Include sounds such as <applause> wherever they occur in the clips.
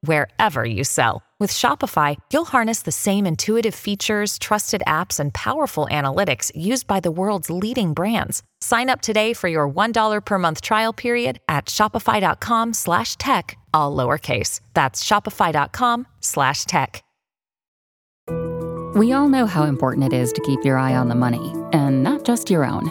wherever you sell. With Shopify, you'll harness the same intuitive features, trusted apps, and powerful analytics used by the world's leading brands. Sign up today for your $1 per month trial period at shopify.com slash tech, all lowercase. That's shopify.com slash tech. We all know how important it is to keep your eye on the money, and not just your own.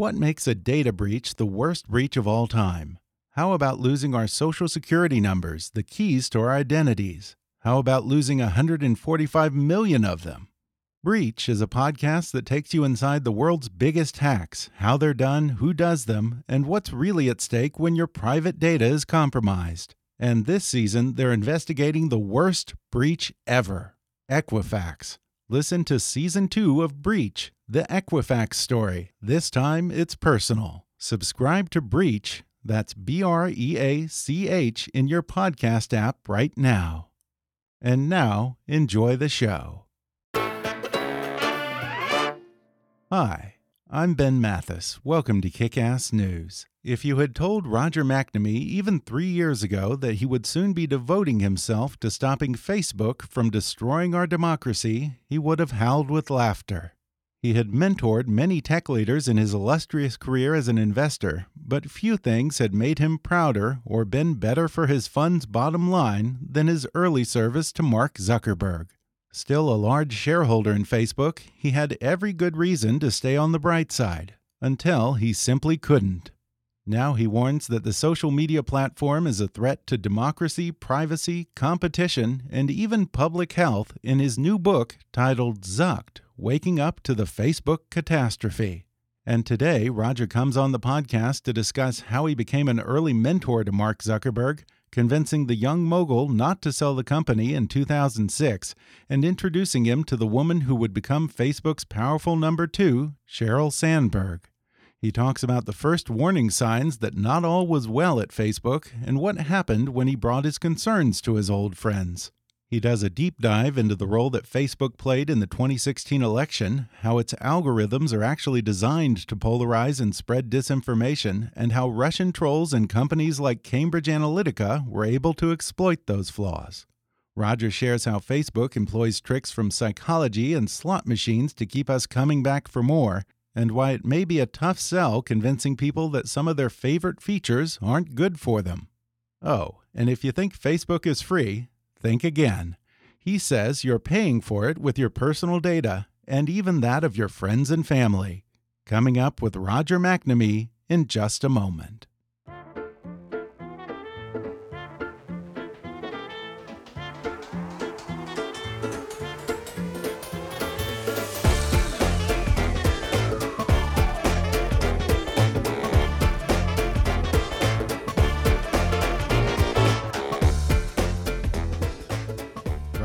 What makes a data breach the worst breach of all time? How about losing our social security numbers, the keys to our identities? How about losing 145 million of them? Breach is a podcast that takes you inside the world's biggest hacks, how they're done, who does them, and what's really at stake when your private data is compromised. And this season, they're investigating the worst breach ever Equifax. Listen to season two of Breach, the Equifax story. This time it's personal. Subscribe to Breach, that's B R E A C H, in your podcast app right now. And now, enjoy the show. Hi, I'm Ben Mathis. Welcome to Kick Ass News. If you had told Roger McNamee even three years ago that he would soon be devoting himself to stopping Facebook from destroying our democracy, he would have howled with laughter. He had mentored many tech leaders in his illustrious career as an investor, but few things had made him prouder or been better for his fund's bottom line than his early service to Mark Zuckerberg. Still a large shareholder in Facebook, he had every good reason to stay on the bright side, until he simply couldn't. Now he warns that the social media platform is a threat to democracy, privacy, competition, and even public health in his new book titled Zucked Waking Up to the Facebook Catastrophe. And today, Roger comes on the podcast to discuss how he became an early mentor to Mark Zuckerberg, convincing the young mogul not to sell the company in 2006, and introducing him to the woman who would become Facebook's powerful number two, Sheryl Sandberg. He talks about the first warning signs that not all was well at Facebook and what happened when he brought his concerns to his old friends. He does a deep dive into the role that Facebook played in the 2016 election, how its algorithms are actually designed to polarize and spread disinformation, and how Russian trolls and companies like Cambridge Analytica were able to exploit those flaws. Roger shares how Facebook employs tricks from psychology and slot machines to keep us coming back for more, and why it may be a tough sell convincing people that some of their favorite features aren't good for them. Oh, and if you think Facebook is free, think again. He says you're paying for it with your personal data and even that of your friends and family. Coming up with Roger McNamee in just a moment.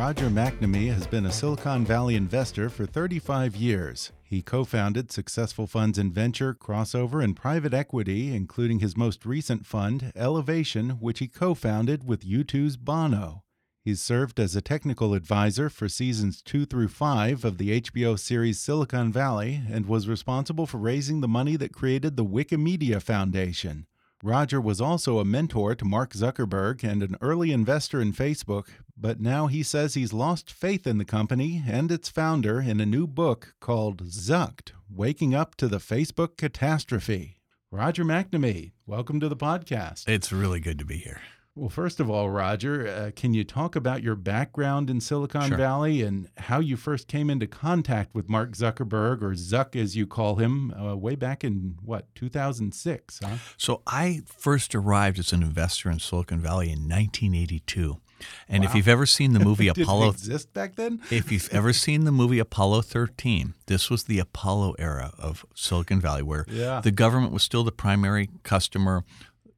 Roger McNamee has been a Silicon Valley investor for 35 years. He co founded successful funds in venture, crossover, and private equity, including his most recent fund, Elevation, which he co founded with U2's Bono. He's served as a technical advisor for seasons two through five of the HBO series Silicon Valley and was responsible for raising the money that created the Wikimedia Foundation. Roger was also a mentor to Mark Zuckerberg and an early investor in Facebook, but now he says he's lost faith in the company and its founder in a new book called Zucked Waking Up to the Facebook Catastrophe. Roger McNamee, welcome to the podcast. It's really good to be here. Well, first of all, Roger, uh, can you talk about your background in Silicon Sure. Valley and how you first came into contact with Mark Zuckerberg, or Zuck as you call him, uh, way back in what 2006? Huh? So I first arrived as an investor in Silicon Valley in 1982. And if you've ever seen the <laughs> movie Apollo exist back then? if you've ever seen the movie Apollo 13, this was the Apollo era of Silicon Valley where Yeah. the government was still the primary customer.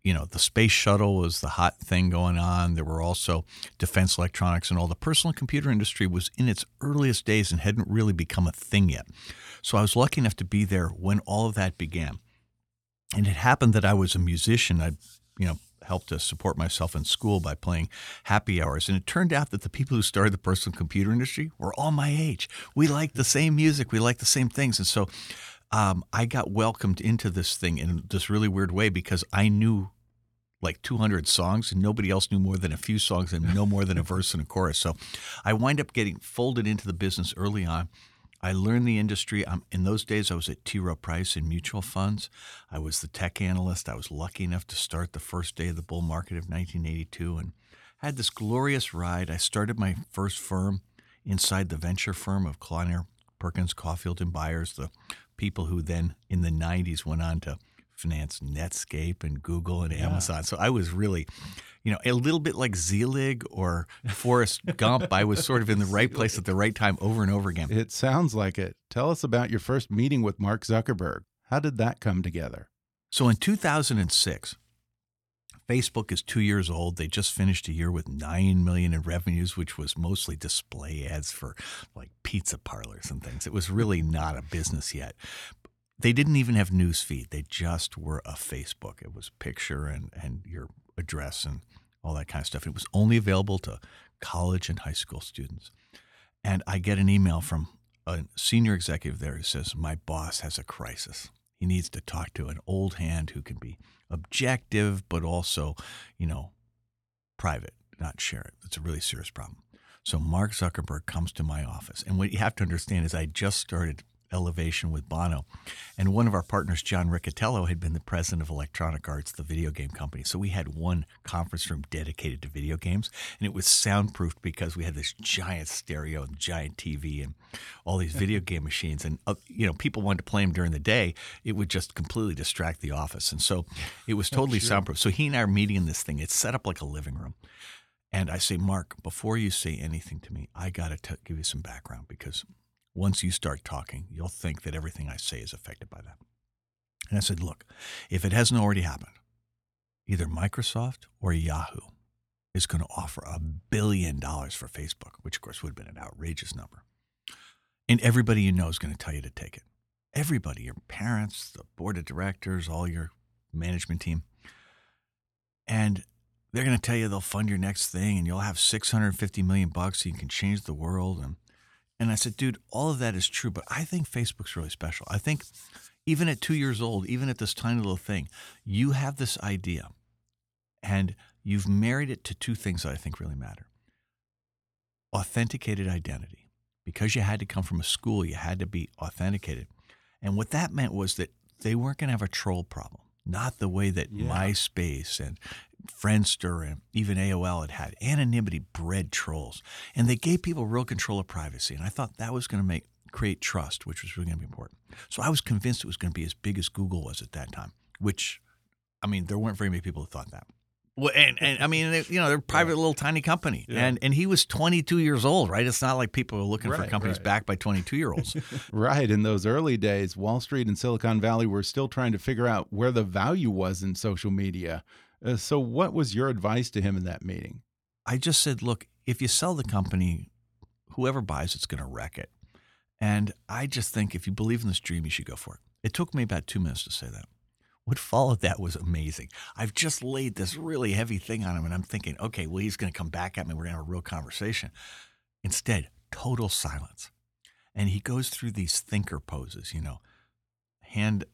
You know, the space shuttle was the hot thing going on. There were also defense electronics and all. The personal computer industry was in its earliest days and hadn't really become a thing yet. So I was lucky enough to be there when all of that began. And it happened that I was a musician. I, you know, helped to support myself in school by playing happy hours. And it turned out that the people who started the personal computer industry were all my age. We liked the same music, we liked the same things. And so um, I got welcomed into this thing in this really weird way because I knew like 200 songs and nobody else knew more than a few songs and no more than a <laughs> verse and a chorus. So I wind up getting folded into the business early on. I learned the industry. Um, in those days, I was at T. Rowe Price in mutual funds. I was the tech analyst. I was lucky enough to start the first day of the bull market of 1982 and had this glorious ride. I started my first firm inside the venture firm of Kleiner, Perkins, Caufield, and Byers, the people who then in the 90s went on to finance Netscape and Google and Amazon. So I was really, you know, a little bit like Zelig or Forrest <laughs> Gump. I was sort of in the right place at the right time over and over again. It sounds like it. Tell us about your first meeting with Mark Zuckerberg. How did that come together? So in 2006, Facebook is two years old. They just finished a year with nine million in revenues, which was mostly display ads for like pizza parlors and things. It was really not a business yet. They didn't even have newsfeed. They just were a Facebook. It was picture and, and your address and all that kind of stuff. It was only available to college and high school students. And I get an email from a senior executive there who says, My boss has a crisis. He needs to talk to an old hand who can be objective, but also, you know, private, not share it. It's a really serious problem. So Mark Zuckerberg comes to my office. And what you have to understand is I just started Elevation with Bono. And one of our partners, John Riccitiello, had been the president of Electronic Arts, the video game company. So we had one conference room dedicated to video games. And it was soundproofed because we had this giant stereo and giant TV and all these video game machines. And, uh, you know, people wanted to play them during the day. It would just completely distract the office. And so it was totally soundproof. So he and I are meeting in this thing. It's set up like a living room. And I say, Mark, before you say anything to me, I got to give you some background because once you start talking, you'll think that everything I say is affected by that. And I said, look, if it hasn't already happened, either Microsoft or Yahoo is going to offer a billion dollars for Facebook, which of course would have been an outrageous number. And everybody you know is going to tell you to take it. Everybody, your parents, the board of directors, all your management team. And they're going to tell you they'll fund your next thing and you'll have 650 million bucks so you can change the world and and I said, dude, all of that is true, but I think Facebook's really special. I think even at two years old, even at this tiny little thing, you have this idea and you've married it to two things that I think really matter authenticated identity. Because you had to come from a school, you had to be authenticated. And what that meant was that they weren't going to have a troll problem, not the way that Yeah. MySpace and Friendster and even AOL had had. Anonymity bred trolls. And they gave people real control of privacy. And I thought that was going to make create trust, which was really going to be important. So I was convinced it was going to be as big as Google was at that time, which, I mean, there weren't very many people who thought that. Well, and, and I mean, they, you know, they're a private little tiny company, Yeah. and and he was 22 years old, right? It's not like people are looking for companies right. backed by 22 year olds. <laughs> Right. In those early days, Wall Street and Silicon Valley were still trying to figure out where the value was in social media. Uh, so, what was your advice to him in that meeting? I just said, look, if you sell the company, whoever buys it's going to wreck it. And I just think if you believe in this dream, you should go for it. It took me about two minutes to say that. What followed that was amazing. I've just laid this really heavy thing on him, and I'm thinking, okay, well, he's going to come back at me. We're going to have a real conversation. Instead, total silence. And he goes through these thinker poses, you know, hand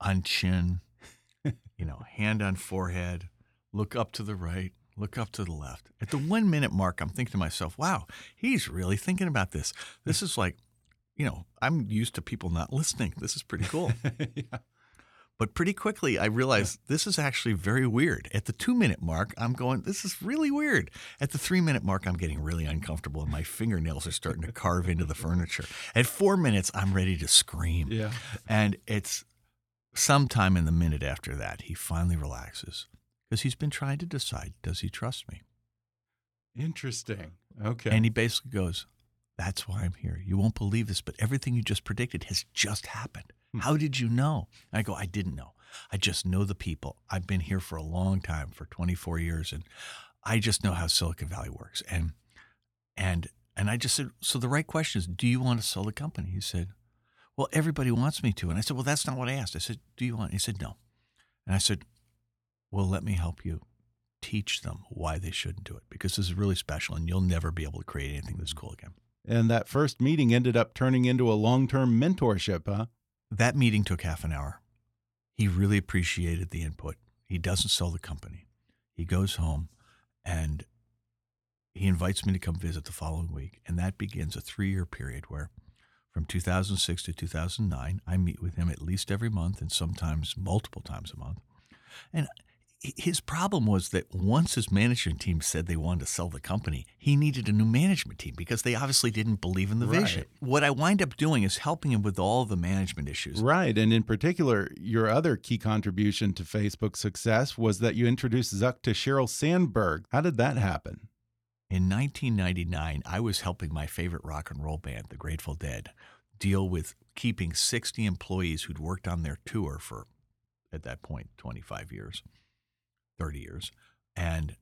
on chin, <laughs> you know, hand on forehead, look up to the right, look up to the left. At the one minute mark, I'm thinking to myself, wow, he's really thinking about this. This is like, you know, I'm used to people not listening. This is pretty cool. <laughs> yeah. But pretty quickly, I realized this is actually very weird. At the two minute mark, I'm going, this is really weird. At the three minute mark, I'm getting really uncomfortable and my fingernails are starting to <laughs> carve into the furniture. At four minutes, I'm ready to scream. Yeah. And it's sometime in the minute after that, he finally relaxes because he's been trying to decide does he trust me? Interesting. Okay. And he basically goes, That's why I'm here. You won't believe this, but everything you just predicted has just happened. Hmm. How did you know? I go, I didn't know. I just know the people. I've been here for a long time, for 24 years, and I just know how Silicon Valley works. And and and I just said, so the right question is, do you want to sell the company? He said, well, everybody wants me to. And I said, well, that's not what I asked. I said, do you want? He said, no. And I said, well, let me help you teach them why they shouldn't do it because this is really special and you'll never be able to create anything this cool again. and that first meeting ended up turning into a long term mentorship, huh? That meeting took half an hour. He really appreciated the input. He doesn't sell the company. He goes home and he invites me to come visit the following week. And that begins a three year period where from 2006 to 2009, I meet with him at least every month and sometimes multiple times a month. And his problem was that once his management team said they wanted to sell the company, he needed a new management team because they obviously didn't believe in the vision. What I wind up doing is helping him with all the management issues. Right. And in particular, your other key contribution to Facebook's success was that you introduced Zuck to Sheryl Sandberg. How did that happen? In 1999, I was helping my favorite rock and roll band, the Grateful Dead, deal with keeping 60 employees who'd worked on their tour for, at that point, 25 years, 30 years. And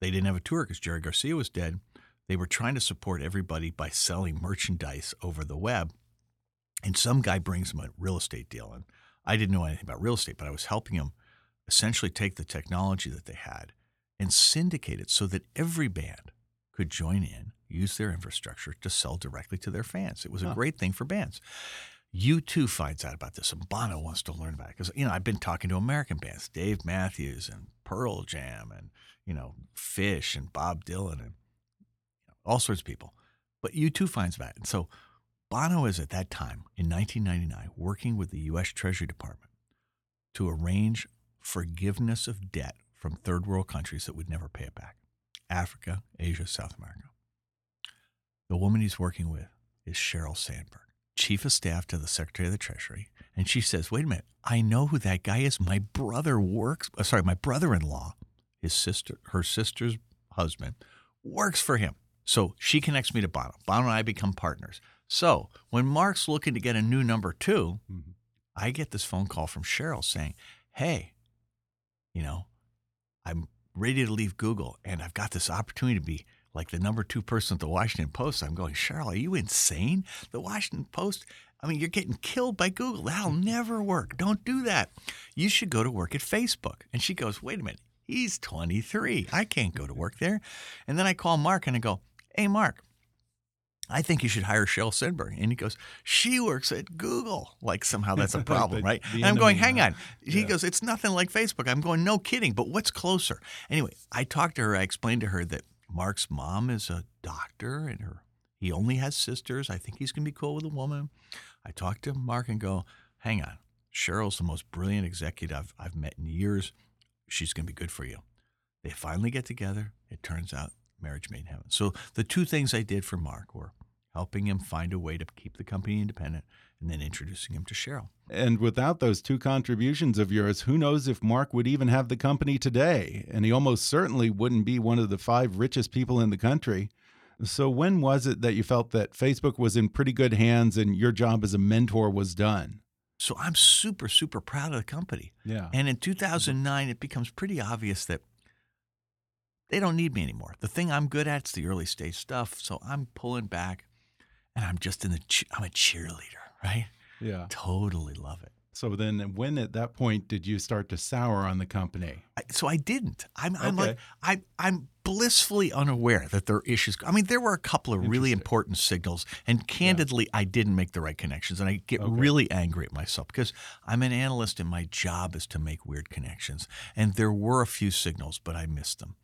they didn't have a tour because Jerry Garcia was dead. They were trying to support everybody by selling merchandise over the web. And some guy brings them a real estate deal. And I didn't know anything about real estate, but I was helping him essentially take the technology that they had and syndicate it so that every band could join in, use their infrastructure to sell directly to their fans. It was a Huh. great thing for bands. U2 finds out about this, and Bono wants to learn about it because you know I've been talking to American bands, Dave Matthews and Pearl Jam, and you know Phish and Bob Dylan and you know, all sorts of people. But U2 finds it, and so Bono is at that time in 1999 working with the U.S. Treasury Department to arrange forgiveness of debt from third world countries that would never pay it back Africa, Asia, South America. The woman he's working with is Sheryl Sandberg, chief of staff to the Secretary of the Treasury. And she says, Wait a minute, I know who that guy is. My brother works, uh, sorry, my brother in law, his sister, her sister's husband, works for him. So she connects me to Bono. Bono and I become partners. So when Mark's looking to get a new number 2 Mhm. I get this phone call from Sheryl saying, Hey, you know, I'm ready to leave Google and I've got this opportunity to be like the number two person at the Washington Post. I'm going, Sheryl, are you insane? The Washington Post, I mean, you're getting killed by Google. That'll never work. Don't do that. You should go to work at Facebook. And she goes, wait a minute. He's 23. I can't go to work there. And then I call Mark and I go, hey, Mark, I think you should hire Sheryl Sandberg. And he goes, she works at Google. Like somehow that's a <laughs> problem, The- right? the And I'm going, hang on. He Yeah. goes, it's nothing like Facebook. I'm going, no kidding. But what's closer? Anyway, I talked to her. I explained to her that Mark's mom is a doctor and her he only has sisters. I think he's going to be cool with a woman. I talk to Mark and go, hang on. Sheryl's the most brilliant executive I've, I've met in years. She's going to be good for you. They finally get together. It turns out marriage made heaven. So the two things I did for Mark were helping him find a way to keep the company independent and then introducing him to Sheryl. And without those two contributions of yours, who knows if Mark would even have the company today? And he almost certainly wouldn't be one of the five richest people in the country. So, when was it that you felt that Facebook was in pretty good hands and your job as a mentor was done? So I'm super, super proud of the company. Yeah. And in 2009, it becomes pretty obvious that they don't need me anymore. The thing I'm good at is the early stage stuff. So I'm pulling back and I'm just in the, I'm a cheerleader, <laughs> right? Yeah. Totally love it. So then, when at that point did you start to sour on the company? I, so I didn't. I'm, I'm Okay. like, I, I'm blissfully unaware that there are issues. I mean, there were a couple of really important signals, and candidly, I didn't make the right connections. And I get Okay. really angry at myself because I'm an analyst and my job is to make weird connections. And there were a few signals, but I missed them.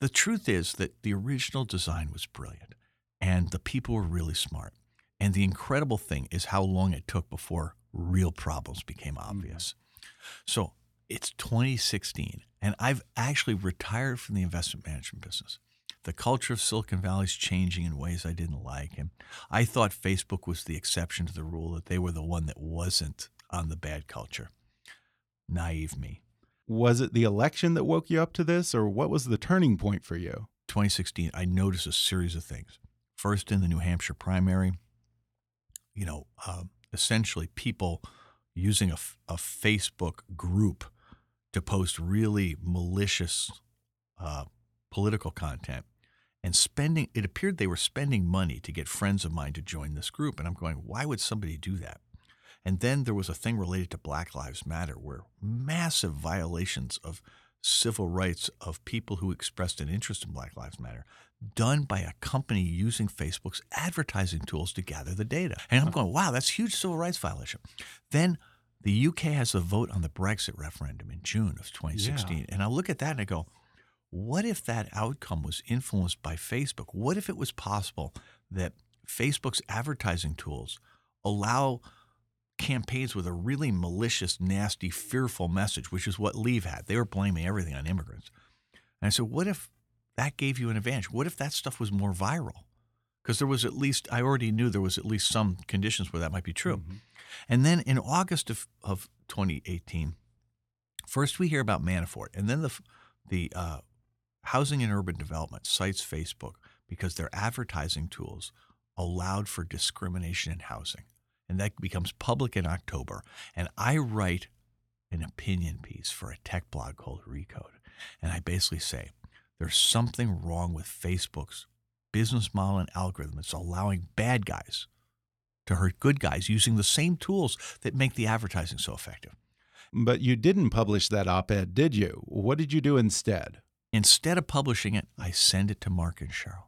The truth is that the original design was brilliant and the people were really smart. And the incredible thing is how long it took before real problems became mm-hmm. obvious. So it's 2016, and I've actually retired from the investment management business. The culture of Silicon Valley is changing in ways I didn't like. And I thought Facebook was the exception to the rule, that they were the one that wasn't on the bad culture. Naive me. Was it the election that woke you up to this, or what was the turning point for you? 2016, I noticed a series of things. First, in the New Hampshire primary, you know, uh, essentially people using a, a, Facebook group to post really malicious uh, political content and spending, it appeared they were spending money to get friends of mine to join this group. And I'm going, why would somebody do that? And then there was a thing related to Black Lives Matter where massive violations of civil rights of people who expressed an interest in Black Lives Matter done by a company using Facebook's advertising tools to gather the data. And I'm going, wow, that's huge civil rights violation. Then the UK has a vote on the Brexit referendum in June of 2016. Yeah. And I look at that and I go, what if that outcome was influenced by Facebook? What if it was possible that Facebook's advertising tools allow campaigns with a really malicious, nasty, fearful message, which is what Leave had. They were blaming everything on immigrants. And I said, what if that gave you an advantage? What if that stuff was more viral? Because there was at least, I already knew there was at least some conditions where that might be true. Mm-hmm. And then in August of, of 2018, first we hear about Manafort, and then the, the uh, Housing and Urban Development cites Facebook because their advertising tools allowed for discrimination in housing and that becomes public in October. And I write an opinion piece for a tech blog called Recode. And I basically say there's something wrong with Facebook's business model and algorithm. It's allowing bad guys to hurt good guys using the same tools that make the advertising so effective. But you didn't publish that op ed, did you? What did you do instead? Instead of publishing it, I send it to Mark and Sheryl.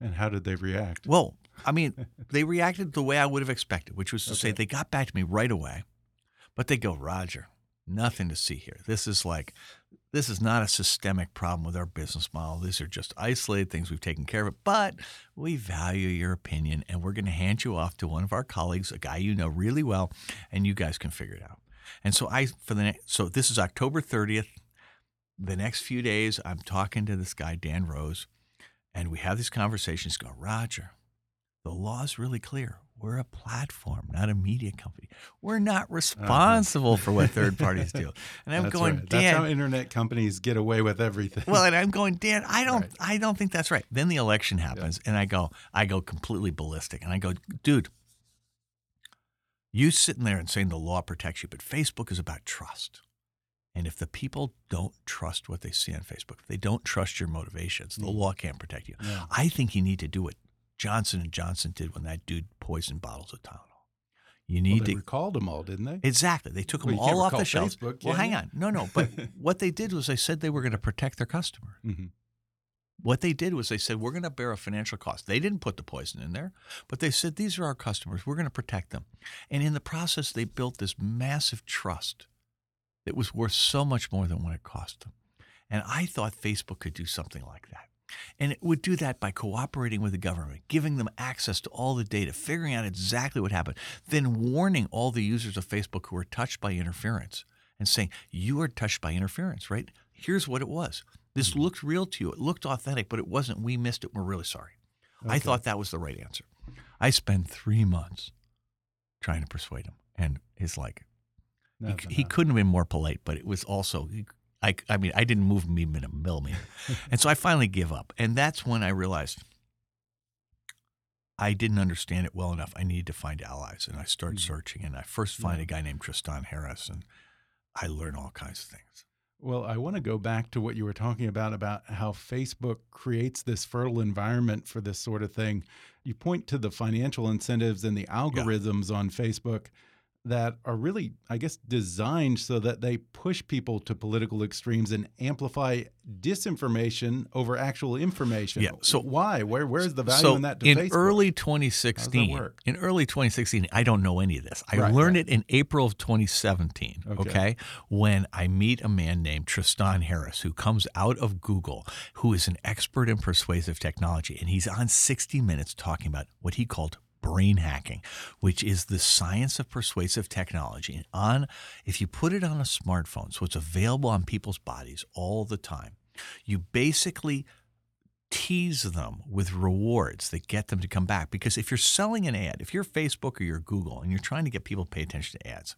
And how did they react? Well, I mean, they reacted the way I would have expected, which was to okay. say they got back to me right away, but they go, Roger, nothing to see here. This is like, this is not a systemic problem with our business model. These are just isolated things we've taken care of. But we value your opinion, and we're going to hand you off to one of our colleagues, a guy you know really well, and you guys can figure it out. And so I, for the next, so this is October 30th. The next few days, I'm talking to this guy, Dan Rose, and we have these conversations. Go, Roger, the law is really clear. We're a platform, not a media company. We're not uh-huh. responsible uh-huh. for what third <laughs> parties do. And I'm that's going, right. Dan. That's how internet companies get away with everything. Well, and I'm going, Dan. I don't, right. I don't think that's right. Then the election happens, yeah. and I go, I go completely ballistic, and I go, dude, you sitting there and saying the law protects you, but Facebook is about trust. And if the people don't trust what they see on Facebook, if they don't trust your motivations, the mm. law can't protect you. Yeah. I think you need to do it Johnson and Johnson did when that dude poisoned bottles of Tylenol. You need well, they to recalled them all, didn't they? Exactly. They took well, them all off the shelves. Facebook, well, hang on. No, no. But <laughs> what they did was they said they were going to protect their customer. Mm-hmm. What they did was they said we're going to bear a financial cost. They didn't put the poison in there, but they said these are our customers. We're going to protect them. And in the process, they built this massive trust that was worth so much more than what it cost them. And I thought Facebook could do something like that. And it would do that by cooperating with the government, giving them access to all the data, figuring out exactly what happened, then warning all the users of Facebook who were touched by interference and saying, You are touched by interference, right? Here's what it was. This mm-hmm. looked real to you. It looked authentic, but it wasn't. We missed it. We're really sorry. Okay. I thought that was the right answer. I spent three months trying to persuade him. And he's like, he, he, couldn't have been more polite, but it was also, he, I, I mean, I didn't move me in a millimeter. <laughs> and so I finally give up. And that's when I realized I didn't understand it well enough. I needed to find allies. And I start mm-hmm. searching. And I first find yeah. a guy named Tristan Harris. And I learn all kinds of things. Well, I want to go back to what you were talking about about how Facebook creates this fertile environment for this sort of thing. You point to the financial incentives and the algorithms yeah. on Facebook that are really, I guess, designed so that they push people to political extremes and amplify disinformation over actual information. Yeah. So why? Where where's the value so in that? in Facebook? early 2016, in early 2016, I don't know any of this. I right, learned right. it in April of 2017. Okay. okay, when I meet a man named Tristan Harris who comes out of Google, who is an expert in persuasive technology, and he's on 60 Minutes talking about what he called brain hacking, which is the science of persuasive technology. And on if you put it on a smartphone, so it's available on people's bodies all the time, you basically tease them with rewards that get them to come back. Because if you're selling an ad, if you're Facebook or you're Google and you're trying to get people to pay attention to ads,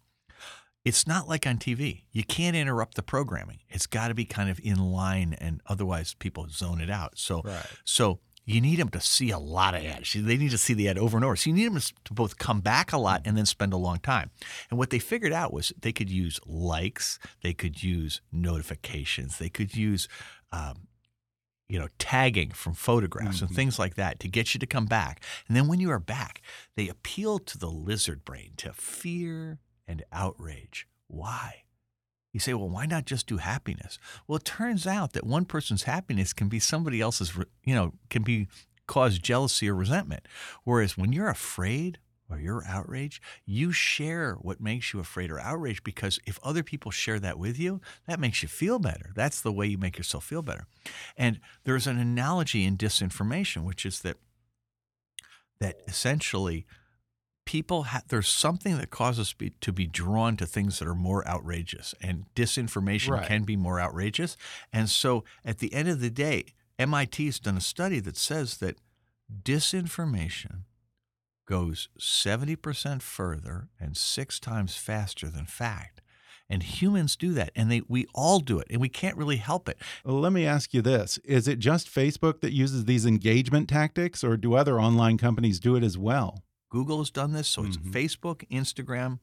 it's not like on TV. You can't interrupt the programming. It's got to be kind of in line, and otherwise people zone it out. So, Right. so you need them to see a lot of ads. They need to see the ad over and over. So you need them to both come back a lot and then spend a long time. And what they figured out was they could use likes, they could use notifications, they could use, um, you know, tagging from photographs and things like that to get you to come back. And then when you are back, they appeal to the lizard brain to fear and outrage. Why? You say, well, why not just do happiness? Well, it turns out that one person's happiness can be somebody else's, you know, can be cause jealousy or resentment. Whereas when you're afraid or you're outraged, you share what makes you afraid or outraged because if other people share that with you, that makes you feel better. That's the way you make yourself feel better. And there's an analogy in disinformation, which is that that essentially people ha- there's something that causes us be, to be drawn to things that are more outrageous and disinformation Right. can be more outrageous and so at the end of the day MIT's done a study that says that disinformation goes 70% further and 6 times faster than fact and humans do that and they we all do it and we can't really help it Let me ask you this Is it just Facebook that uses these engagement tactics, or do other online companies do it as well? Google has done this, so it's Mhm. Facebook, Instagram,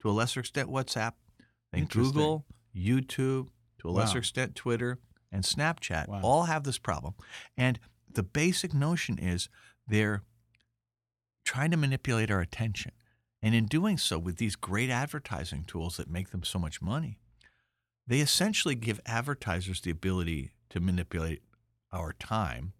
to a lesser extent WhatsApp, then Google, YouTube, to a lesser extent Twitter, and Snapchat Wow. all have this problem. And the basic notion is they're trying to manipulate our attention. And in doing so with these great advertising tools that make them so much money, they essentially give advertisers the ability to manipulate our time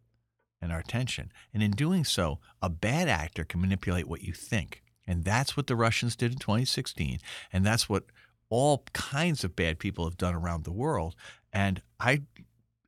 and our attention. And in doing so, a bad actor can manipulate what you think. And that's what the Russians did in 2016. And that's what all kinds of bad people have done around the world. And I,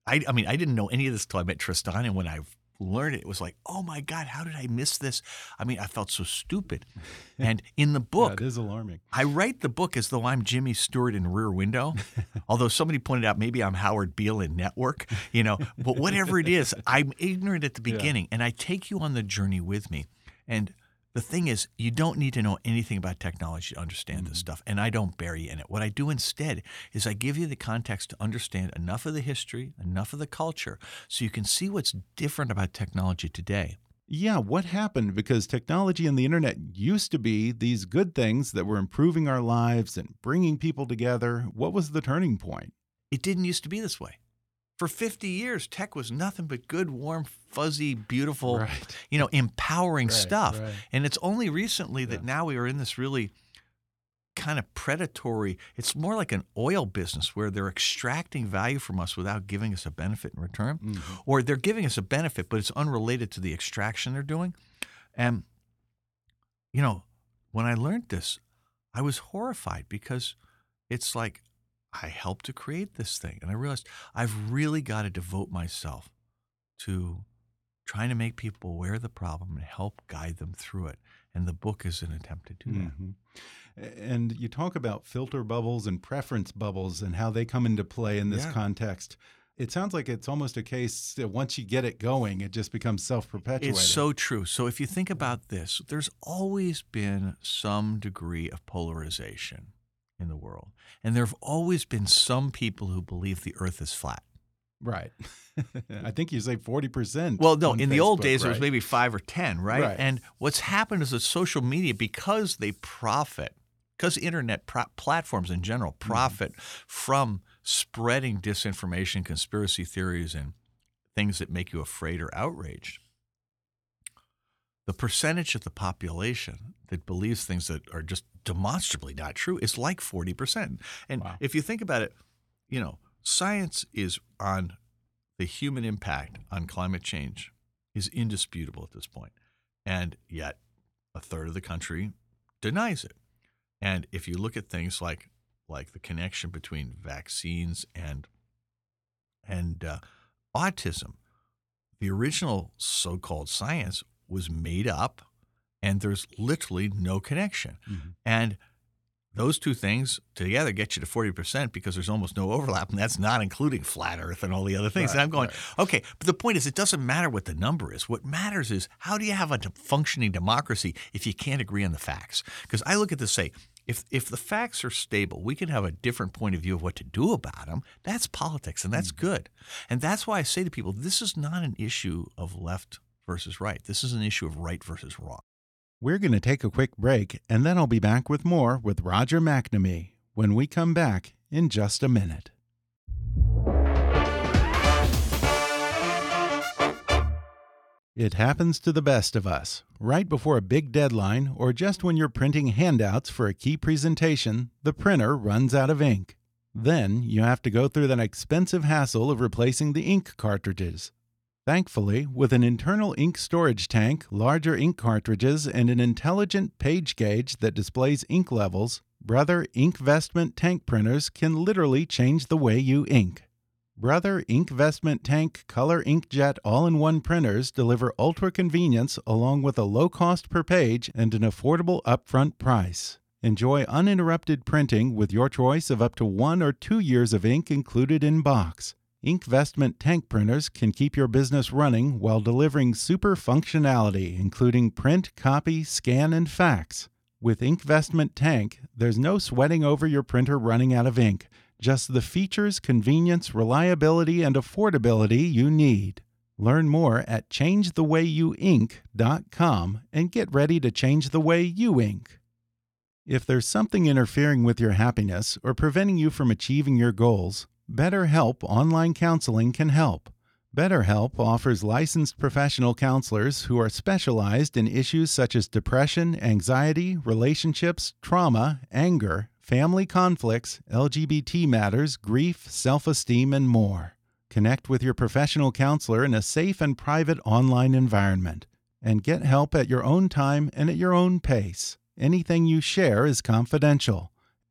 I, I mean, I didn't know any of this till I met Tristan. And when I learned it, it was like, oh my God, how did I miss this? I mean, I felt so stupid. <laughs> And in the Yeah, book, it is alarming. I write the book as though I'm Jimmy Stewart in Rear Window, <laughs> although somebody pointed out maybe I'm Howard Beale in Network, you know. But whatever it is, I'm ignorant at the <laughs> Yeah. beginning, and I take you on the journey with me. And the thing is, you don't need to know anything about technology to understand this mm-hmm. stuff, and I don't bury you in it. What I do instead is I give you the context to understand enough of the history, enough of the culture, so you can see what's different about technology today. Yeah, what happened? Because technology and the internet used to be these good things that were improving our lives and bringing people together. What was the turning point? It didn't used to be this way. For 50 years, tech was nothing but good, warm, fuzzy, beautiful, Right. you know, empowering Right, stuff. right. And it's only recently that now we are in this really kind of predatory, it's more like an oil business where they're extracting value from us without giving us a benefit in return. Mhm. Or they're giving us a benefit, but it's unrelated to the extraction they're doing. And, you know, when I learned this, I was horrified because it's like I helped to create this thing. And I realized I've really got to devote myself to trying to make people aware of the problem and help guide them through it. And the book is an attempt to do that. Mhm. And you talk about filter bubbles and preference bubbles and how they come into play in this Yeah. context. It sounds like it's almost a case that once you get it going, it just becomes self perpetuating. It's so true. So if you think about this, there's always been some degree of polarization in the world. And there have always been some people who believe the earth is flat. right. <laughs> I think you say 40%. Well, no, in the old Facebook, days it was maybe 5 or 10, right? Right. And what's happened is that social media because they profit because internet pro- platforms in general Mm-hmm. profit from spreading disinformation, conspiracy theories and things that make you afraid or outraged. the percentage of the population that believes things that are just demonstrably not true It's like 40%. And Wow. if you think about it, you know, science is on the human impact on climate change is indisputable at this point. And yet a third of the country denies it. And if you look at things like like the connection between vaccines and and uh, autism, the original so-called science was made up and there's literally no connection. Mm-hmm. And those two things together get you to 40% because there's almost no overlap, and that's not including flat earth and all the other things. and I'm going, right. okay, but the point is, it doesn't matter what the number is. What matters is how do you have a functioning democracy if you can't agree on the facts? Because I look at this and say, if, if the facts are stable, we can have a different point of view of what to do about them. That's politics, and that's good. And that's why I say to people, this is not an issue of left versus right. This is an issue of right versus wrong. We're going to take a quick break, and then I'll be back with more with Roger McNamee when we come back in just a minute. It happens to the best of us. Right before a big deadline, or just when you're printing handouts for a key presentation, the printer runs out of ink. Then you have to go through that expensive hassle of replacing the ink cartridges. Thankfully, with an internal ink storage tank, larger ink cartridges, and an intelligent page gauge that displays ink levels, Brother Inkvestment tank printers can literally change the way you ink. Brother Inkvestment Tank Color Inkjet all in one printers deliver ultra convenience along with a low cost per page and an affordable upfront price. Enjoy uninterrupted printing with your choice of up to one or two years of ink included in box. Inkvestment tank printers can keep your business running while delivering super functionality, including print, copy, scan, and fax. With Inkvestment Tank, there's no sweating over your printer running out of ink, just the features, convenience, reliability, and affordability you need. Learn more at changethewayouink.com and get ready to change the way you ink. If there's something interfering with your happiness or preventing you from achieving your goals, BetterHelp Online Counseling can help. BetterHelp offers licensed professional counselors who are specialized in issues such as depression, anxiety, relationships, trauma, anger, family conflicts, LGBT matters, grief, self esteem, and more. Connect with your professional counselor in a safe and private online environment and get help at your own time and at your own pace. Anything you share is confidential.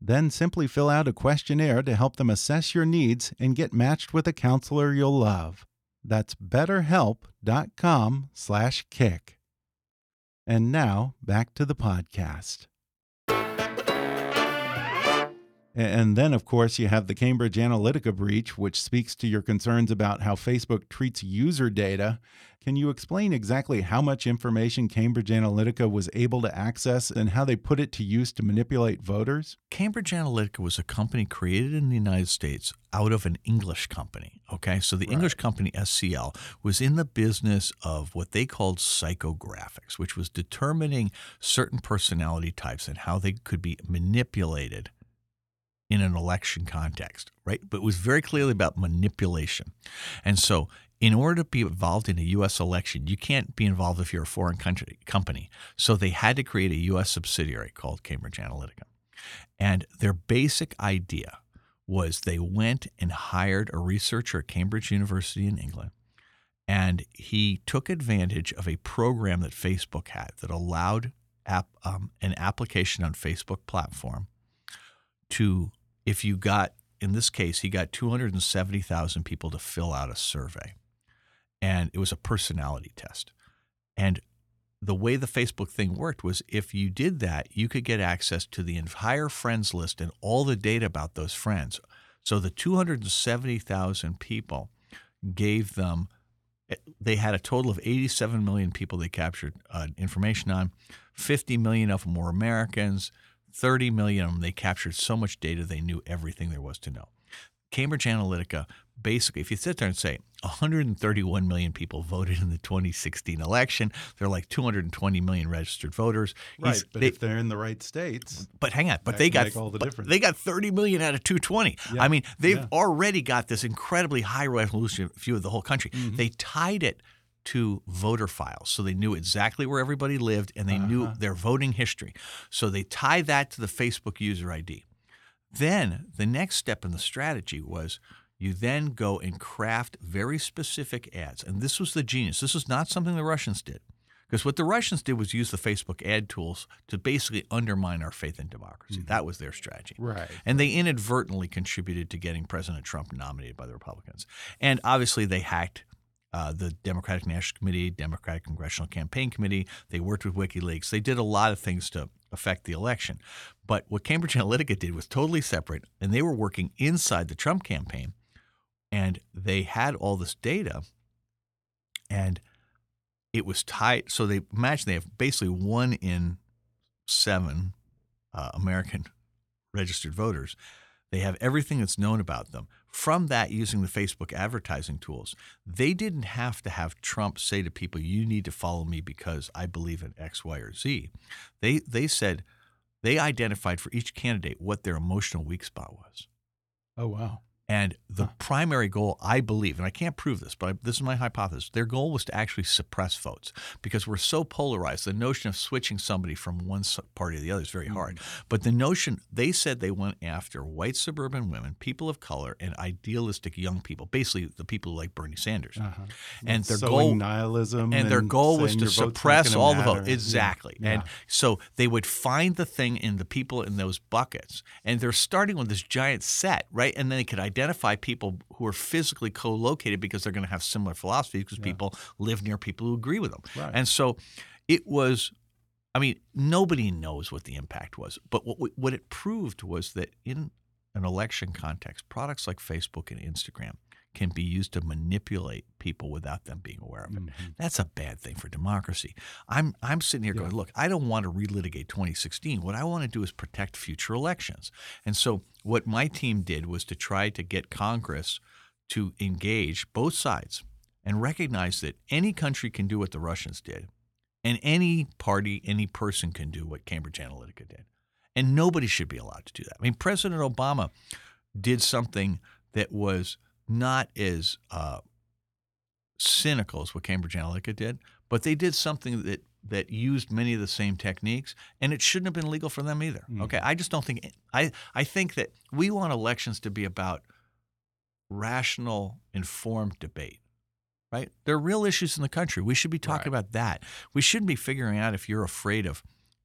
Then simply fill out a questionnaire to help them assess your needs and get matched with a counselor you'll love. That's betterhelp.com/kick. And now, back to the podcast. And then, of course, you have the Cambridge Analytica breach, which speaks to your concerns about how Facebook treats user data. Can you explain exactly how much information Cambridge Analytica was able to access and how they put it to use to manipulate voters? Cambridge Analytica was a company created in the United States out of an English company. Okay, so the English company SCL was in the business of what they called psychographics, which was determining certain personality types and how they could be manipulated in an election context, right? But it was very clearly about manipulation. And so, in order to be involved in a U.S. election, you can't be involved if you're a foreign country company. So they had to create a U.S. subsidiary called Cambridge Analytica. And their basic idea was they went and hired a researcher at Cambridge University in England. And he took advantage of a program that Facebook had that allowed app, um, an application on Facebook platform to, if you got, in this case, he got 270,000 people to fill out a survey. And it was a personality test. And the way the Facebook thing worked was if you did that, you could get access to the entire friends list and all the data about those friends. So the 270,000 people gave them, they had a total of 87 million people they captured uh, information on. 50 million of them were Americans. 30 million of them, they captured so much data they knew everything there was to know. Cambridge Analytica, basically, if you sit there and say 131 million people voted in the 2016 election, there are like 220 million registered voters. Right, He's- but they- if they're in the right states, but hang on, but they got all the but difference. they got 30 million out of 220. Yeah, I mean, they've yeah. already got this incredibly high resolution view of the whole country. Mm-hmm. They tied it to voter files. So they knew exactly where everybody lived and they knew Uh-huh. their voting history. So they tie that to the Facebook user ID. Then the next step in the strategy was you then go and craft very specific ads. And this was the genius. This is not something the Russians did. Because what the Russians did was use the Facebook ad tools to basically undermine our faith in democracy. That was their strategy. Right. And they inadvertently contributed to getting President Trump nominated by the Republicans. And obviously, they hacked uh, the Democratic National Committee, Democratic Congressional Campaign Committee. They worked with WikiLeaks. They did a lot of things to affect the election. But what Cambridge Analytica did was totally separate, and they were working inside the Trump campaign, and they had all this data, and it was tied. So they imagine they have basically one in seven uh, American registered voters. They have everything that's known about them. From that, using the Facebook advertising tools, they didn't have to have Trump say to people, "You need to follow me because I believe in X, Y, or Z." They they said they identified for each candidate what their emotional weak spot was. Oh wow. And the primary goal, I believe, and I can't prove this, but I, this is my hypothesis, their goal was to actually suppress votes because we're so polarized. The notion of switching somebody from one party to the other is very hard. But the notion, they said they went after white suburban women, people of color, and idealistic young people, basically the people who like Bernie Sanders. Uh-huh. And their Sowing goal, nihilism, and their goal was to your vote's not suppress all the votes. exactly Yeah. and so they would find the thing in the people in those buckets and they're starting with this giant set right and then they could identify people who are physically co-located because they're going to have similar philosophies because people live near people who agree with them Right. and so it was i mean nobody knows what the impact was but what what it proved was that in an election context products like facebook and instagram can be used to manipulate people without them being aware of it. Mhm. That's a bad thing for democracy. I'm I'm sitting here going, look, I don't want to relitigate 2016. What I want to do is protect future elections. And so what my team did was to try to get Congress to engage both sides and recognize that any country can do what the Russians did, and any party, any person can do what Cambridge Analytica did. And nobody should be allowed to do that. I mean, President Obama did something that was not as uh, cynical as what Cambridge Analytica did, but they did something that that used many of the same techniques, and it shouldn't have been legal for them either. Okay, I just don't think I I think that we want elections to be about rational, informed debate. Right? There are real issues in the country. We should be talking about that. We shouldn't be figuring out if you're afraid of,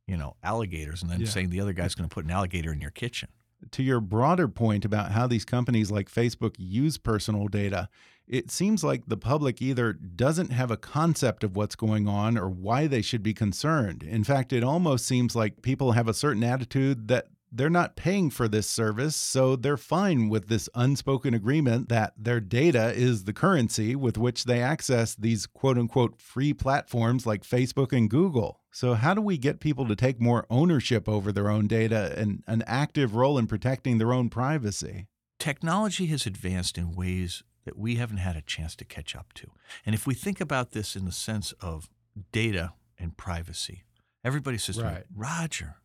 you know, alligators and then Yeah. saying the other guy's going to put an alligator in your kitchen. To your broader point about how these companies like Facebook use personal data, it seems like the public either doesn't have a concept of what's going on or why they should be concerned. In fact, it almost seems like people have a certain attitude that they're not paying for this service, so they're fine with this unspoken agreement that their data is the currency with which they access these quote unquote free platforms like Facebook and Google. So, how do we get people to take more ownership over their own data and an active role in protecting their own privacy? technology has advanced in ways that we haven't had a chance to catch up to. And if we think about this in the sense of data and privacy, everybody says, to me, Right. Roger,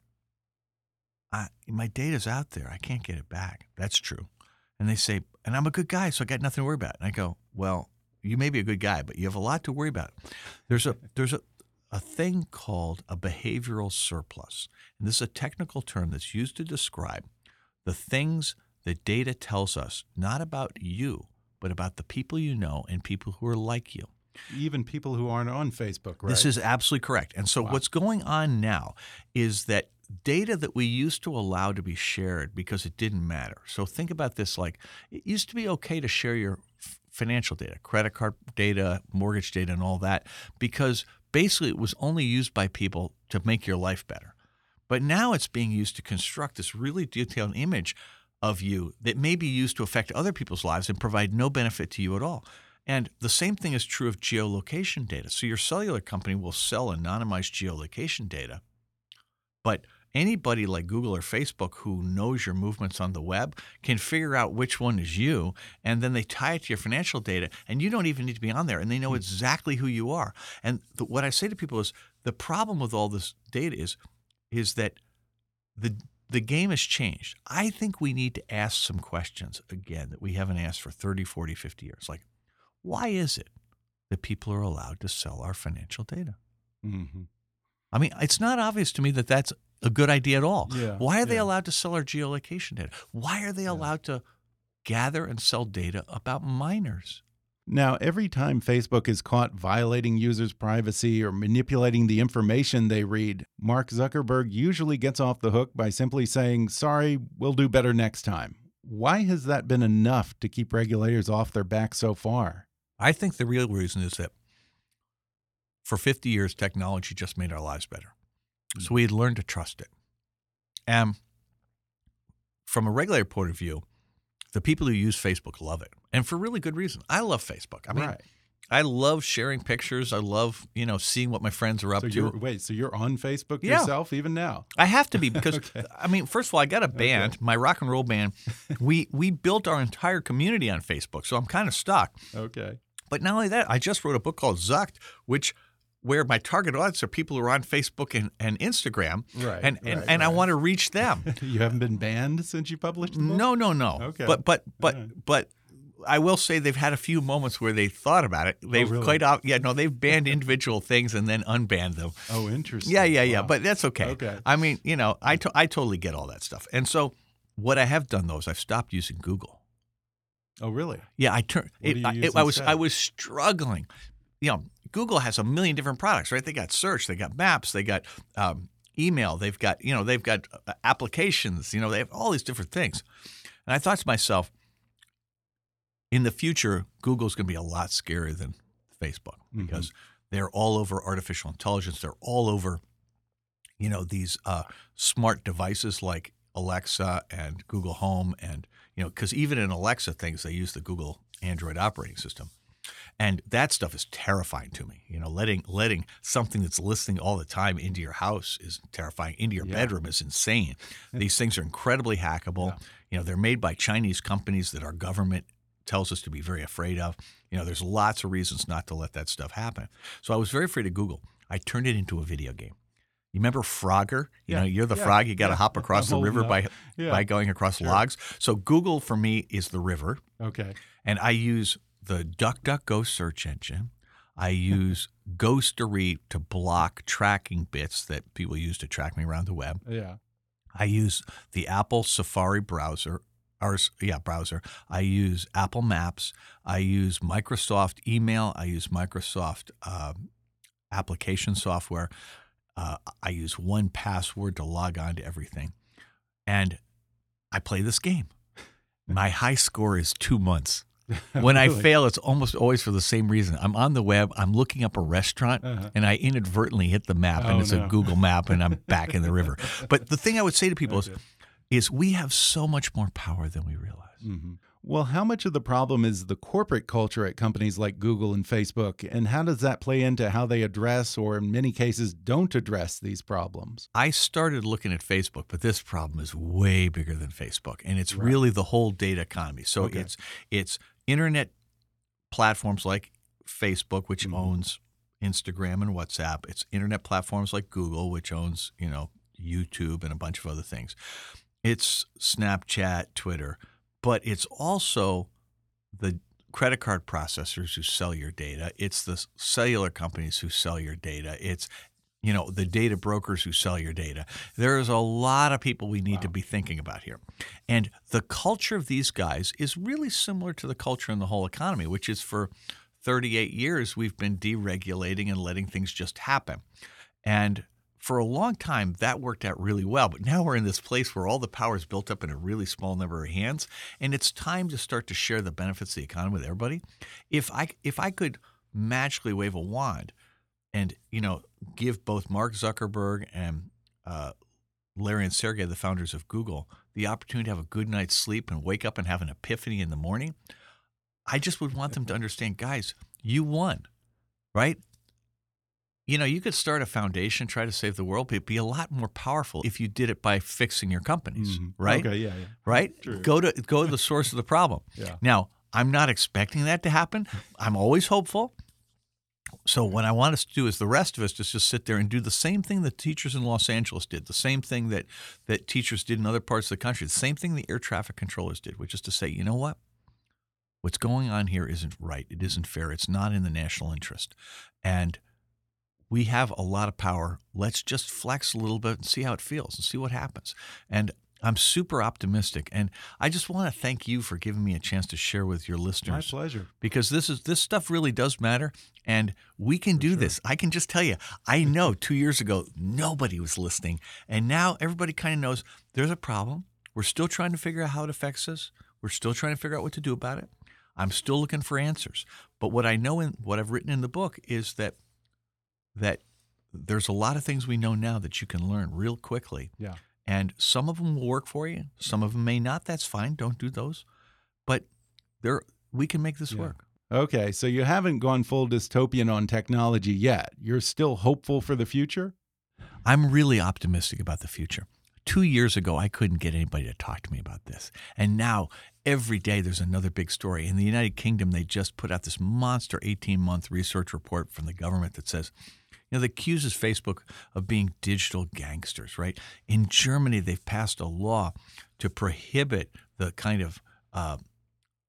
I, my data's out there. I can't get it back. That's true. And they say, and I'm a good guy, so I got nothing to worry about. And I go, well, you may be a good guy, but you have a lot to worry about. There's a there's a a thing called a behavioral surplus. And this is a technical term that's used to describe the things that data tells us, not about you, but about the people you know and people who are like you. Even people who aren't on Facebook, right? This is absolutely correct. And so what's going on now is that data that we used to allow to be shared because it didn't matter. So think about this like it used to be okay to share your financial data, credit card data, mortgage data and all that because basically it was only used by people to make your life better. But now it's being used to construct this really detailed image of you that may be used to affect other people's lives and provide no benefit to you at all. And the same thing is true of geolocation data. So your cellular company will sell anonymized geolocation data, but anybody like Google or Facebook who knows your movements on the web can figure out which one is you, and then they tie it to your financial data, and you don't even need to be on there, and they know exactly who you are. And the, what I say to people is the problem with all this data is is that the the game has changed. I think we need to ask some questions again that we haven't asked for 30, 40, 50 years. Like, why is it that people are allowed to sell our financial data. hmm I mean, it's not obvious to me that that's a good idea at all. Yeah, Why are they yeah. allowed to sell our geolocation data? Why are they allowed to gather and sell data about minors? Now, every time Facebook is caught violating users' privacy or manipulating the information they read, Mark Zuckerberg usually gets off the hook by simply saying, Sorry, we'll do better next time. Why has that been enough to keep regulators off their back so far? I think the real reason is that for 50 years, technology just made our lives better. Hmm. So we had learned to trust it. And from a regulator point of view, the people who use Facebook love it. And for really good reason. I love Facebook. I mean, right. I love sharing pictures. I love, you know, seeing what my friends are up So to. wait, so you're on Facebook Yeah. yourself even now? I have to be because <laughs> Okay. I mean, first of all, I got a band, my rock and roll band. <laughs> We we built our entire community on Facebook, so I'm kind of stuck. Okay. But not only that, I just wrote a book called Zucked, which where my target audience are people who are on Facebook and, and Instagram, Right, and and, right, and I want to reach them. <laughs> You haven't been banned since you published the book? no, no, no. Okay. But but but Alright. but. I will say they've had a few moments where they thought about it. Oh, they've Oh, really? quite, ob- yeah, no, they've banned individual things and then unbanned them. Oh, interesting. Yeah, yeah, yeah. Wow. But that's okay. Okay. I mean, you know, I, to- I totally get all that stuff. And so what I have done though is I've stopped using Google. Oh, really? Yeah, I turned. What do you I, use it- I was? I was struggling. You know, Google has a million different products, right? They got search, they got maps, they got um, email, they've got you know they've got uh, applications. You know, they have all these different things. And I thought to myself, in the future, Google's going to be a lot scarier than Facebook Mm-hmm. because they're all over artificial intelligence. They're all over, you know, these uh, smart devices like Alexa and Google Home, and you know, because even in Alexa things, they use the Google Android operating system, and that stuff is terrifying to me. You know, letting letting something that's listening all the time into your house is terrifying. Into your Yeah. bedroom is insane. These things are incredibly hackable. You know, they're made by Chinese companies that our government tells us to be very afraid of. You know, there's lots of reasons not to let that stuff happen. So I was very afraid of Google. I turned it into a video game. You remember Frogger? You Yeah, know, you're the yeah, frog. You got to yeah. hop across the old river by. Yeah. by going across logs. So Google for me is the river, Okay. and I use the DuckDuckGo search engine. I use Ghostery to block tracking bits that people use to track me around the web. Yeah. I use the Apple Safari browser, or yeah, browser. I use Apple Maps. I use Microsoft Email. I use Microsoft um, application software. Uh, I use one password to log on to everything, and I play this game. <laughs> My high score is two months. <laughs> When I fail, it's almost always for the same reason. I'm on the web, I'm looking up a restaurant, Uh-huh. and I inadvertently hit the map, and Oh, it's no. a Google map, and I'm <laughs> back in the river. But the thing I would say to people is, is we have so much more power than we realize. hmm Well, how much of the problem is the corporate culture at companies like Google and Facebook, and how does that play into how they address, or in many cases, don't address these problems? I started looking at Facebook, but this problem is way bigger than Facebook, and it's really the whole data economy. So Okay. it's it's internet platforms like Facebook, which Mhm. owns Instagram and WhatsApp. It's internet platforms like Google, which owns you know YouTube and a bunch of other things. It's Snapchat, Twitter, but it's also the credit card processors who sell your data. It's the cellular companies who sell your data. It's you know the data brokers who sell your data. There is a lot of people we need to be thinking about here, and the culture of these guys is really similar to the culture in the whole economy, which is for 38 years we've been deregulating and letting things just happen, and for a long time that worked out really well. But now we're in this place where all the power is built up in a really small number of hands, and it's time to start to share the benefits of the economy with everybody. If I if I could magically wave a wand and you know give both Mark Zuckerberg and uh, Larry and Sergey, the founders of Google, the opportunity to have a good night's sleep and wake up and have an epiphany in the morning, I just would want them to understand, guys, you won, right? You know, you could start a foundation, try to save the world, but it'd be a lot more powerful if you did it by fixing your companies, Mhm. right? Okay. Yeah. Yeah. right? True. Go to go to the source of the problem. <laughs> Yeah. Now, I'm not expecting that to happen. I'm always hopeful. So what I want us to do is the rest of us just just sit there and do the same thing that teachers in Los Angeles did, the same thing that that teachers did in other parts of the country, the same thing the air traffic controllers did, which is to say, you know what? What's going on here isn't right. It isn't fair. It's not in the national interest. And we have a lot of power. Let's just flex a little bit and see how it feels and see what happens. And I'm super optimistic, and I just want to thank you for giving me a chance to share with your listeners. My pleasure. Because this is this stuff really does matter, and we can do this. I can just tell you, I know two years ago nobody was listening, and now everybody kind of knows there's a problem. We're still trying to figure out how it affects us. We're still trying to figure out what to do about it. I'm still looking for answers. But what I know in what I've written in the book is that that there's a lot of things we know now that you can learn real quickly. Yeah. And some of them will work for you. Some of them may not. That's fine. Don't do those. But there, we can make this Yeah. work. Okay, so you haven't gone full dystopian on technology yet. You're still hopeful for the future? I'm really optimistic about the future. Two years ago, I couldn't get anybody to talk to me about this. And now, every day, there's another big story. In the United Kingdom, they just put out this monster 18 month research report from the government that says, you know, that accuses Facebook of being digital gangsters, right? In Germany, they've passed a law to prohibit the kind of uh,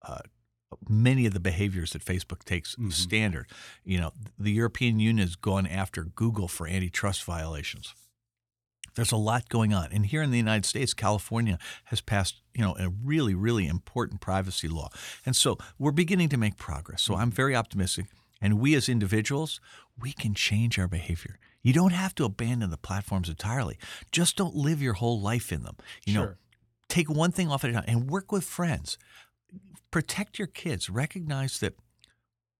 uh, many of the behaviors that Facebook takes standard. You know, the European Union has gone after Google for antitrust violations. There's a lot going on. And here in the United States, California has passed, you know, a really, really important privacy law. And so we're beginning to make progress. So I'm very optimistic. And we as individuals, we can change our behavior. You don't have to abandon the platforms entirely. Just don't live your whole life in them. You know, take one thing off at a time and work with friends. Protect your kids. Recognize that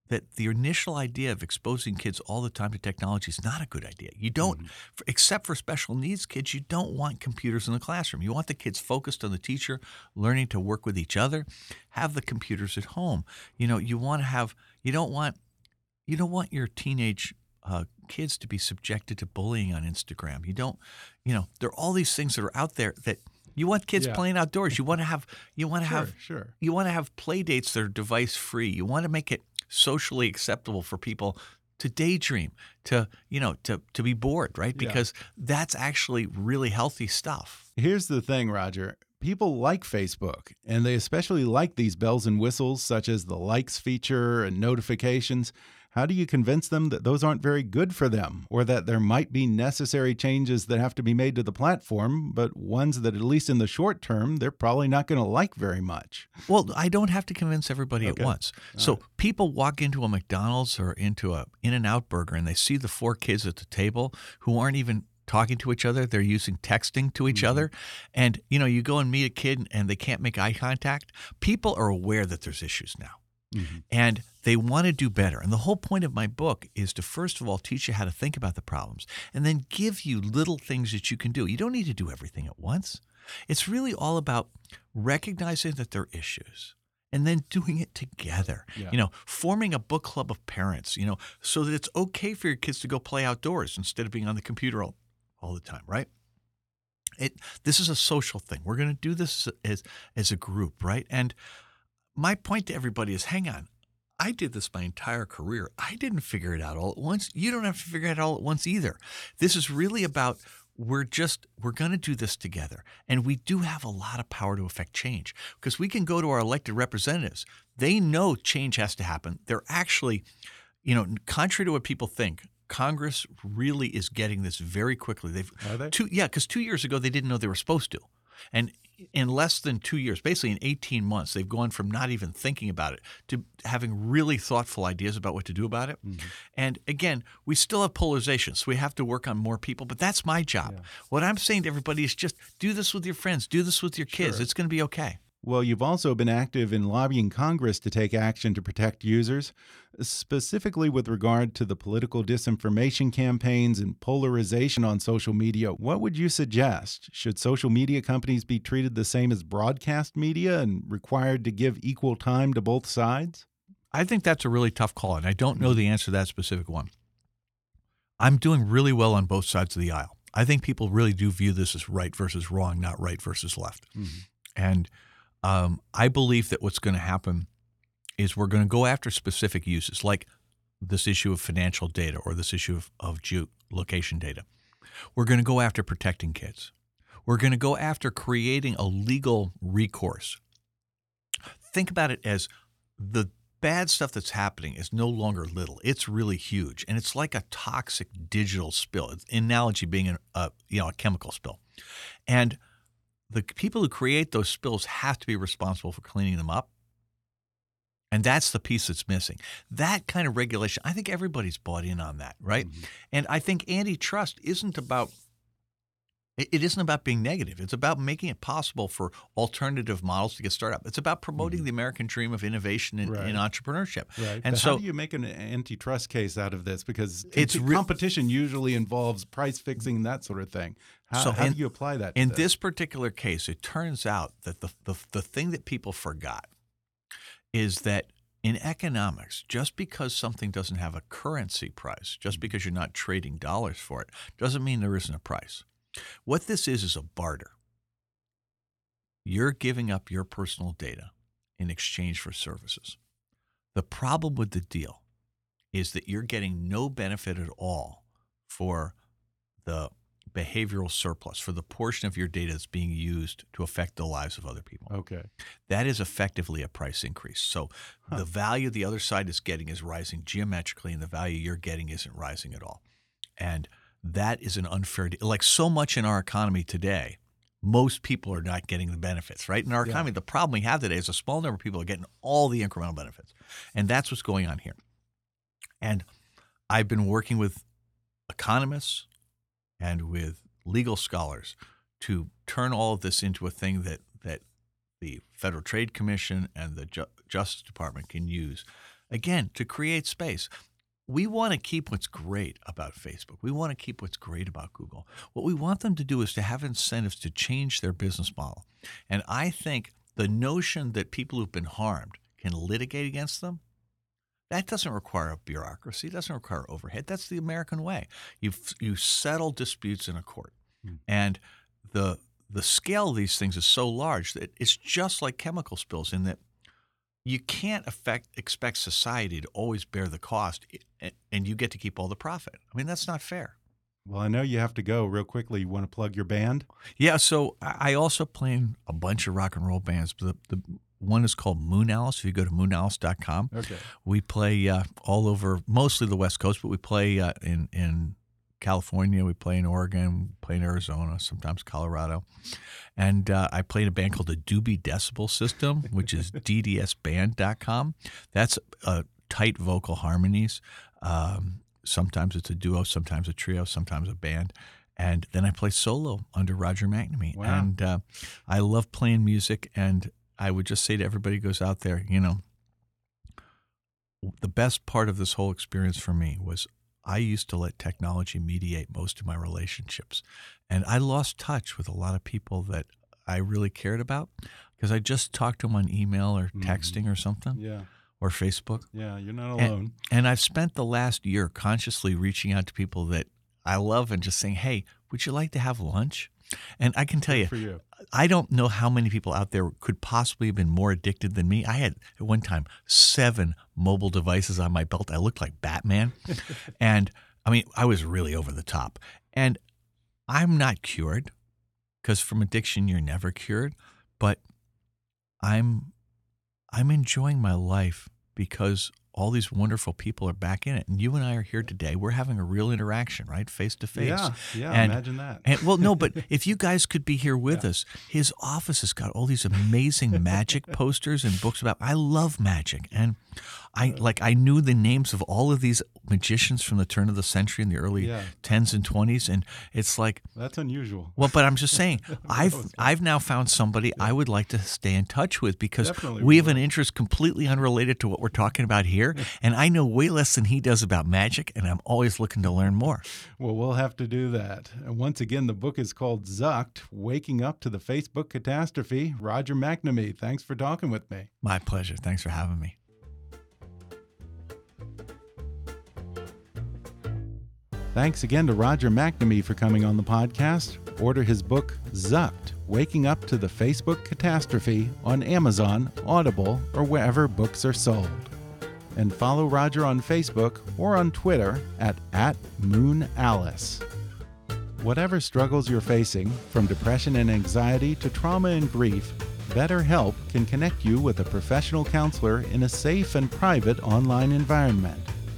that the initial idea of exposing kids all the time to technology is not a good idea. You don't, mm-hmm. for, except for special needs kids, you don't want computers in the classroom. You want the kids focused on the teacher, learning to work with each other. Have the computers at home. You know, you want to have. You don't want. You don't want your teenage uh, kids to be subjected to bullying on Instagram. You don't. You know, there are all these things that are out there that. You want kids Yeah. playing outdoors. You want to have you want to Sure, have sure. you want to have play dates that are device free. You want to make it socially acceptable for people to daydream, to you know, to to be bored, right? Yeah. Because that's actually really healthy stuff. Here's the thing, Roger. People like Facebook, and they especially like these bells and whistles, such as the likes feature and notifications. How do you convince them that those aren't very good for them, or that there might be necessary changes that have to be made to the platform, but ones that, at least in the short term, they're probably not going to like very much? Well, I don't have to convince everybody Okay. at once. So people walk into a McDonald's or into a In-N-Out Burger and they see the four kids at the table who aren't even talking to each other. They're using texting to each mm-hmm. other. And you know, you go and meet a kid and they can't make eye contact. People are aware that there's issues now. Mm-hmm. And they want to do better. And the whole point of my book is to first of all teach you how to think about the problems and then give you little things that you can do. You don't need to do everything at once. It's really all about recognizing that there are issues and then doing it together. Yeah. You know, forming a book club of parents, you know, so that it's okay for your kids to go play outdoors instead of being on the computer all, all the time, right? It this is a social thing. We're going to do this as as a group, right? And my point to everybody is hang on. I did this my entire career. I didn't figure it out all at once. You don't have to figure it out all at once either. This is really about we're just we're going to do this together. And we do have a lot of power to affect change because we can go to our elected representatives. They know change has to happen. They're actually you know, contrary to what people think, Congress really is getting this very quickly. They've Are they? two yeah, because two years ago they didn't know they were supposed to, and in less than two years, basically in eighteen months, they've gone from not even thinking about it to having really thoughtful ideas about what to do about it. Mm-hmm. And again, we still have polarization, so we have to work on more people. But that's my job. What I'm saying to everybody is just do this with your friends, do this with your kids. Sure. It's going to be okay. Well, you've also been active in lobbying Congress to take action to protect users, specifically with regard to the political disinformation campaigns and polarization on social media. What would you suggest? Should social media companies be treated the same as broadcast media and required to give equal time to both sides? I think that's a really tough call, and I don't know the answer to that specific one. I'm doing really well on both sides of the aisle. I think people really do view this as right versus wrong, not right versus left. Mm-hmm. And um, I believe that what's going to happen is we're going to go after specific uses, like this issue of financial data or this issue of, of geolocation data. We're going to go after protecting kids. We're going to go after creating a legal recourse. Think about it as the bad stuff that's happening is no longer little. It's really huge, and it's like a toxic digital spill. Analogy being a you know a chemical spill, and the people who create those spills have to be responsible for cleaning them up. And that's the piece that's missing. That kind of regulation, I think everybody's bought in on that, right? Mm-hmm. And I think antitrust isn't about it isn't about being negative. It's about making it possible for alternative models to get started up. It's about promoting mm-hmm. the American dream of innovation and, right. entrepreneurship. Right. And but so, how do you make an antitrust case out of this? Because it's re- competition usually involves price fixing, and that sort of thing. How, so how in, do you apply that? in this? this particular case, it turns out that the, the the thing that people forgot is that in economics, just because something doesn't have a currency price, just mm-hmm. because you're not trading dollars for it, doesn't mean there isn't a price. What this is is a barter. You're giving up your personal data in exchange for services. The problem with the deal is that you're getting no benefit at all for the behavioral surplus, for the portion of your data that's being used to affect the lives of other people. Okay. That is effectively a price increase. So huh. the value the other side is getting is rising geometrically, and the value you're getting isn't rising at all. And that is an unfair deal. Like so much in our economy today, most people are not getting the benefits, right? In our yeah. economy, the problem we have today is a small number of people are getting all the incremental benefits. And that's what's going on here. And I've been working with economists and with legal scholars to turn all of this into a thing that, that the Federal Trade Commission and the Ju- Justice Department can use, again, to create space we want to keep what's great about Facebook. We want to keep what's great about Google. What we want them to do is to have incentives to change their business model. And I think the notion that people who've been harmed can litigate against them, that doesn't require a bureaucracy, it doesn't require overhead. That's the American way. You you settle disputes in a court. Mm. And the the scale of these things is so large that it's just like chemical spills in that you can't affect, expect society to always bear the cost and you get to keep all the profit. I mean, that's not fair. Well, I know you have to go real quickly. You want to plug your band? Yeah, so I also play in a bunch of rock and roll bands. The, the one is called Moonalice. If you go to moonalice.com, okay. we play uh, all over, mostly the West Coast, but we play uh, in in California, we play in Oregon, play in Arizona, sometimes Colorado. And uh, I played a band called the Doobie Decibel System, which is <laughs> ddsband.com. That's uh, tight vocal harmonies. Um, sometimes it's a duo, sometimes a trio, sometimes a band. And then I play solo under Roger McNamee. Wow. And uh, I love playing music. And I would just say to everybody who goes out there, you know, the best part of this whole experience for me was I used to let technology mediate most of my relationships. And I lost touch with a lot of people that I really cared about because I just talked to them on email or mm-hmm. texting or something. Yeah. Or Facebook. Yeah, you're not alone. And, and I've spent the last year consciously reaching out to people that I love and just saying, hey, would you like to have lunch? And I can tell you, you, I don't know how many people out there could possibly have been more addicted than me. I had at one time seven mobile devices on my belt. I looked like Batman. <laughs> and I mean, I was really over the top. And I'm not cured because from addiction you're never cured, but I'm I'm enjoying my life because all these wonderful people are back in it. And you and I are here today. We're having a real interaction, right? Face to face. Yeah, yeah, and, imagine that. And, well, no, but <laughs> if you guys could be here with yeah. us, his office has got all these amazing magic posters and books about. I love magic. And I like I knew the names of all of these magicians from the turn of the century in the early yeah. 10s and 20s and it's like That's unusual. Well, but I'm just saying <laughs> I've I've now found somebody yeah. I would like to stay in touch with because Definitely we have an interest completely unrelated to what we're talking about here <laughs> and I know way less than he does about magic and I'm always looking to learn more. Well, we'll have to do that. And once again the book is called Zucked: Waking Up to the Facebook Catastrophe. Roger McNamee, thanks for talking with me. My pleasure. Thanks for having me. Thanks again to Roger McNamee for coming on the podcast. Order his book, Zucked Waking Up to the Facebook Catastrophe, on Amazon, Audible, or wherever books are sold. And follow Roger on Facebook or on Twitter at, at MoonAlice. Whatever struggles you're facing, from depression and anxiety to trauma and grief, BetterHelp can connect you with a professional counselor in a safe and private online environment.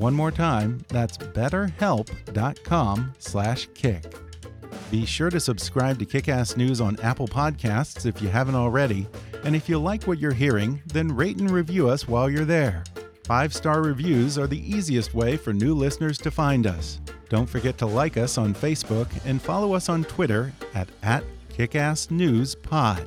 One more time, that's betterhelp.com/kick. Be sure to subscribe to Kickass News on Apple Podcasts if you haven't already, and if you like what you're hearing, then rate and review us while you're there. Five star reviews are the easiest way for new listeners to find us. Don't forget to like us on Facebook and follow us on Twitter at, at kickassnewspod.